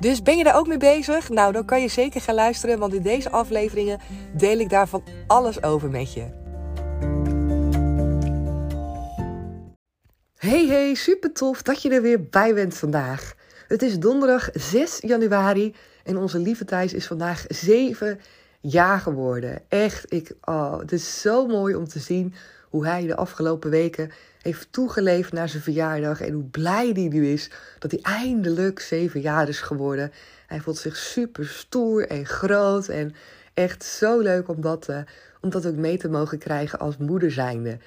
Dus ben je daar ook mee bezig? Nou, dan kan je zeker gaan luisteren, want in deze afleveringen deel ik daarvan alles over met je. Hey hey, super tof dat je er weer bij bent vandaag. Het is donderdag 6 januari en onze lieve Thijs is vandaag 7 jaar geworden. Echt, ik, oh, het is zo mooi om te zien hoe hij de afgelopen weken heeft toegeleefd naar zijn verjaardag. En hoe blij hij nu is dat hij eindelijk zeven jaar is geworden. Hij voelt zich super stoer en groot. En echt zo leuk om dat, uh, om dat ook mee te mogen krijgen als moeder zijnde.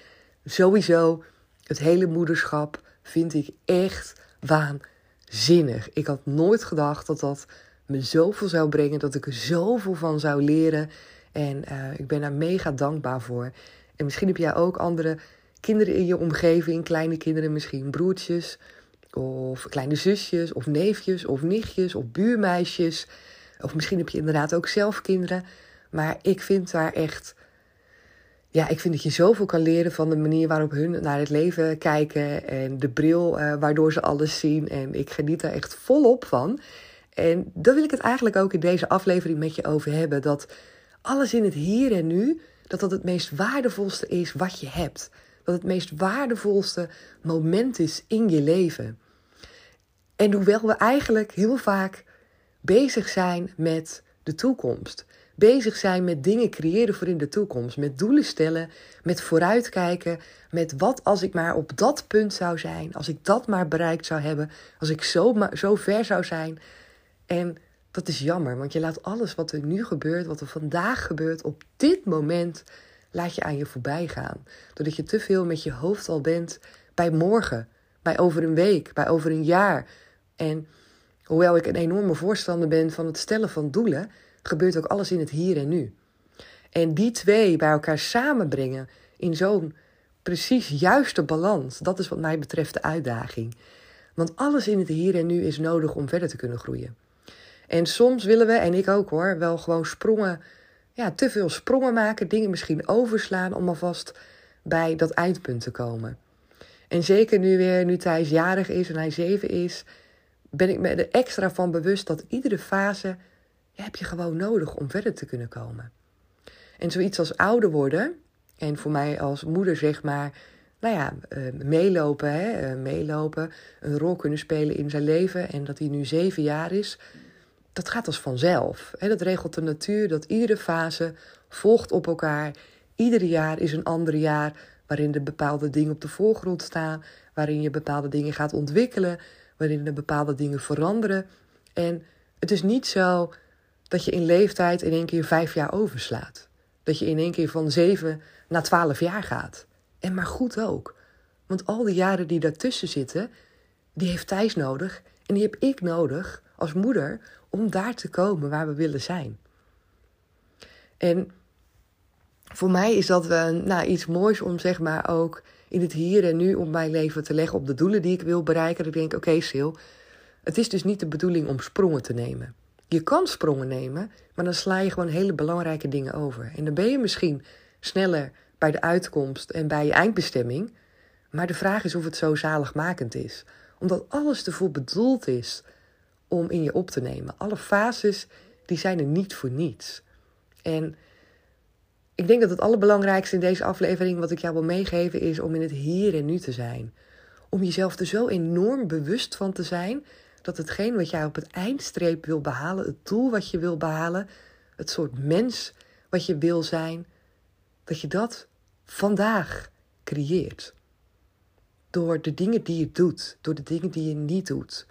Sowieso, het hele moederschap vind ik echt waanzinnig. Ik had nooit gedacht dat dat me zoveel zou brengen. Dat ik er zoveel van zou leren. En uh, ik ben daar mega dankbaar voor. En misschien heb jij ook andere kinderen in je omgeving, kleine kinderen misschien, broertjes of kleine zusjes of neefjes of nichtjes of buurmeisjes. Of misschien heb je inderdaad ook zelf kinderen. Maar ik vind daar echt, ja, ik vind dat je zoveel kan leren van de manier waarop hun naar het leven kijken en de bril uh, waardoor ze alles zien. En ik geniet daar echt volop van. En daar wil ik het eigenlijk ook in deze aflevering met je over hebben. Dat alles in het hier en nu, dat dat het meest waardevolste is wat je hebt dat het meest waardevolste moment is in je leven. En hoewel we eigenlijk heel vaak bezig zijn met de toekomst, bezig zijn met dingen creëren voor in de toekomst, met doelen stellen, met vooruitkijken, met wat als ik maar op dat punt zou zijn, als ik dat maar bereikt zou hebben, als ik zo, zo ver zou zijn. En dat is jammer, want je laat alles wat er nu gebeurt, wat er vandaag gebeurt, op dit moment laat je aan je voorbij gaan. Doordat je te veel met je hoofd al bent bij morgen, bij over een week, bij over een jaar. En hoewel ik een enorme voorstander ben van het stellen van doelen, gebeurt ook alles in het hier en nu. En die twee bij elkaar samenbrengen in zo'n precies juiste balans, dat is wat mij betreft de uitdaging. Want alles in het hier en nu is nodig om verder te kunnen groeien. En soms willen we, en ik ook hoor, wel gewoon sprongen ja, te veel sprongen maken, dingen misschien overslaan om alvast bij dat eindpunt te komen. En zeker nu weer, nu Thijs jarig is en hij zeven is, ben ik me er extra van bewust dat iedere fase heb je gewoon nodig om verder te kunnen komen. En zoiets als ouder worden, en voor mij als moeder zeg maar, nou ja, uh, meelopen, hè, uh, meelopen, een rol kunnen spelen in zijn leven en dat hij nu zeven jaar is, dat gaat als vanzelf. Dat regelt de natuur, dat iedere fase volgt op elkaar. Ieder jaar is een ander jaar waarin er bepaalde dingen op de voorgrond staan, waarin je bepaalde dingen gaat ontwikkelen, waarin er bepaalde dingen veranderen. En het is niet zo dat je in leeftijd in één keer vijf jaar overslaat. Dat je in één keer van zeven naar twaalf jaar gaat. En maar goed ook. Want al die jaren die daartussen zitten, die heeft Thijs nodig en die heb ik nodig als moeder om daar te komen waar we willen zijn. En voor mij is dat wel nou, iets moois om zeg maar ook in het hier en nu om mijn leven te leggen op de doelen die ik wil bereiken. Dat ik denk, oké Sil, het is dus niet de bedoeling om sprongen te nemen. Je kan sprongen nemen, maar dan sla je gewoon hele belangrijke dingen over. En dan ben je misschien sneller bij de uitkomst en bij je eindbestemming. Maar de vraag is of het zo zaligmakend is. Omdat alles ervoor bedoeld is om in je op te nemen. Alle fases die zijn er niet voor niets. En ik denk dat het allerbelangrijkste in deze aflevering wat ik jou wil meegeven is om in het hier en nu te zijn. Om jezelf er zo enorm bewust van te zijn dat hetgeen wat jij op het eindstreep wil behalen, het doel wat je wil behalen, het soort mens wat je wil zijn, dat je dat vandaag creëert. Door de dingen die je doet, door de dingen die je niet doet,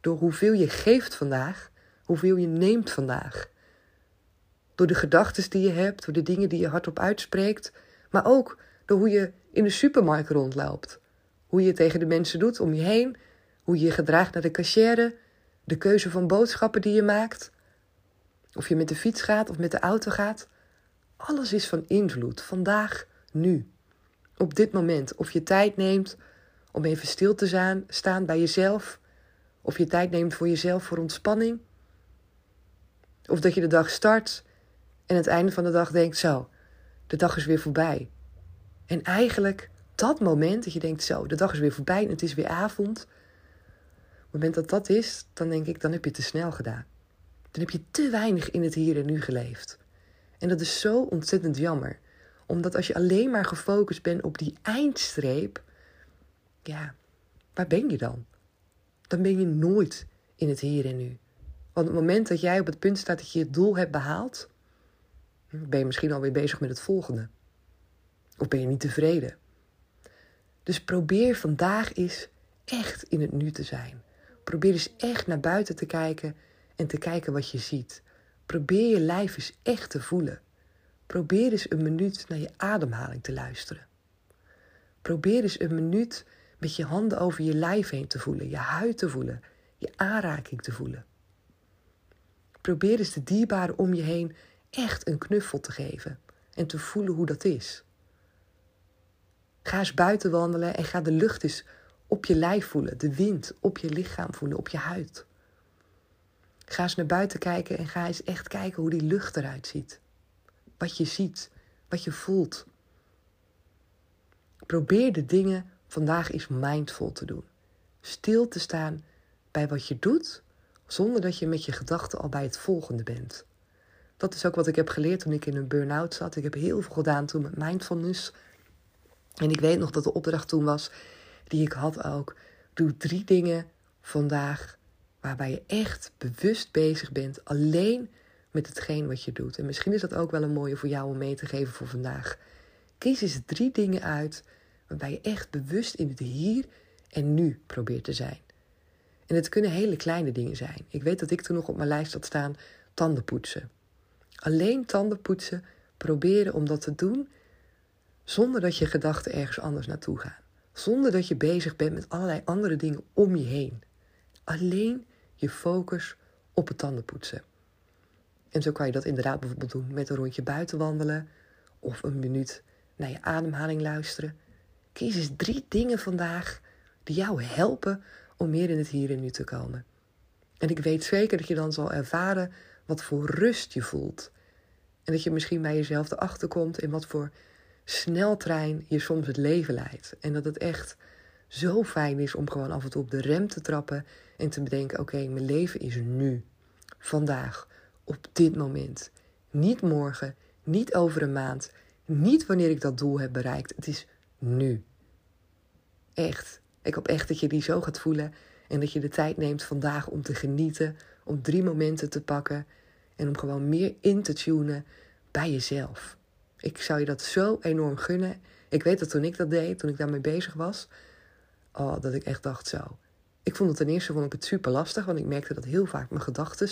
door hoeveel je geeft vandaag, hoeveel je neemt vandaag. Door de gedachten die je hebt, door de dingen die je hardop uitspreekt, maar ook door hoe je in de supermarkt rondloopt. Hoe je tegen de mensen doet om je heen, hoe je je gedraagt naar de cashier, De keuze van boodschappen die je maakt. Of je met de fiets gaat of met de auto gaat. Alles is van invloed. Vandaag, nu. Op dit moment. Of je tijd neemt om even stil te staan bij jezelf. Of je tijd neemt voor jezelf voor ontspanning. Of dat je de dag start en aan het einde van de dag denkt: zo, de dag is weer voorbij. En eigenlijk dat moment dat je denkt: zo, de dag is weer voorbij en het is weer avond. Op het moment dat dat is, dan denk ik: dan heb je te snel gedaan. Dan heb je te weinig in het hier en nu geleefd. En dat is zo ontzettend jammer. Omdat als je alleen maar gefocust bent op die eindstreep, ja, waar ben je dan? Dan ben je nooit in het hier en nu. Want op het moment dat jij op het punt staat dat je het doel hebt behaald, ben je misschien alweer bezig met het volgende. Of ben je niet tevreden? Dus probeer vandaag eens echt in het nu te zijn. Probeer eens echt naar buiten te kijken en te kijken wat je ziet. Probeer je lijf eens echt te voelen. Probeer eens een minuut naar je ademhaling te luisteren. Probeer eens een minuut met je handen over je lijf heen te voelen, je huid te voelen, je aanraking te voelen. Probeer eens de dierbaren om je heen echt een knuffel te geven en te voelen hoe dat is. Ga eens buiten wandelen en ga de lucht eens op je lijf voelen, de wind op je lichaam voelen, op je huid. Ga eens naar buiten kijken en ga eens echt kijken hoe die lucht eruit ziet. Wat je ziet, wat je voelt. Probeer de dingen vandaag eens mindful te doen. Stil te staan bij wat je doet, zonder dat je met je gedachten al bij het volgende bent. Dat is ook wat ik heb geleerd toen ik in een burn-out zat. Ik heb heel veel gedaan toen met mindfulness. En ik weet nog dat de opdracht toen was, die ik had ook. Doe drie dingen vandaag waarbij je echt bewust bezig bent. Alleen met hetgeen wat je doet. En misschien is dat ook wel een mooie voor jou om mee te geven voor vandaag. Kies eens drie dingen uit waarbij je echt bewust in het hier en nu probeert te zijn. En het kunnen hele kleine dingen zijn. Ik weet dat ik toen nog op mijn lijst had staan tanden poetsen. Alleen tanden poetsen, proberen om dat te doen zonder dat je gedachten ergens anders naartoe gaan. Zonder dat je bezig bent met allerlei andere dingen om je heen. Alleen je focus op het tandenpoetsen. En zo kan je dat inderdaad bijvoorbeeld doen met een rondje buiten wandelen of een minuut naar je ademhaling luisteren. Kies eens drie dingen vandaag die jou helpen om meer in het hier en nu te komen. En ik weet zeker dat je dan zal ervaren wat voor rust je voelt. En dat je misschien bij jezelf erachter komt in wat voor sneltrein je soms het leven leidt. En dat het echt zo fijn is om gewoon af en toe op de rem te trappen en te bedenken: oké, mijn leven is nu, vandaag, op dit moment. Niet morgen, niet over een maand, niet wanneer ik dat doel heb bereikt. Het is nu. Echt. Ik hoop echt dat je die zo gaat voelen en dat je de tijd neemt vandaag om te genieten, om drie momenten te pakken en om gewoon meer in te tunen bij jezelf. Ik zou je dat zo enorm gunnen. Ik weet dat toen ik dat deed, toen ik daarmee bezig was, oh, dat ik echt dacht zo. Ik vond het ten eerste vond ik super lastig, want ik merkte dat heel vaak mijn gedachten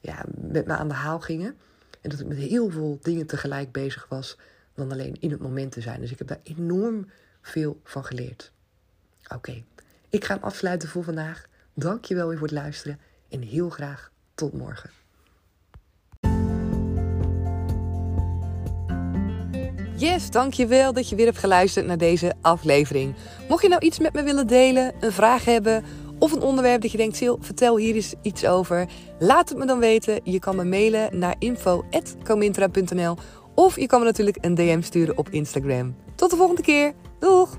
ja, met me aan de haal gingen. En dat ik met heel veel dingen tegelijk bezig was dan alleen in het moment te zijn. Dus ik heb daar enorm veel van geleerd. Oké, ik ga hem afsluiten voor vandaag. Dank je wel weer voor het luisteren en heel graag tot morgen. Yes, dankjewel dat je weer hebt geluisterd naar deze aflevering. Mocht je nou iets met me willen delen, een vraag hebben of een onderwerp dat je denkt, Sil, vertel hier eens iets over. Laat het me dan weten. Je kan me mailen naar info.comintra.nl of je kan me natuurlijk een DM sturen op Instagram. Tot de volgende keer. Doeg!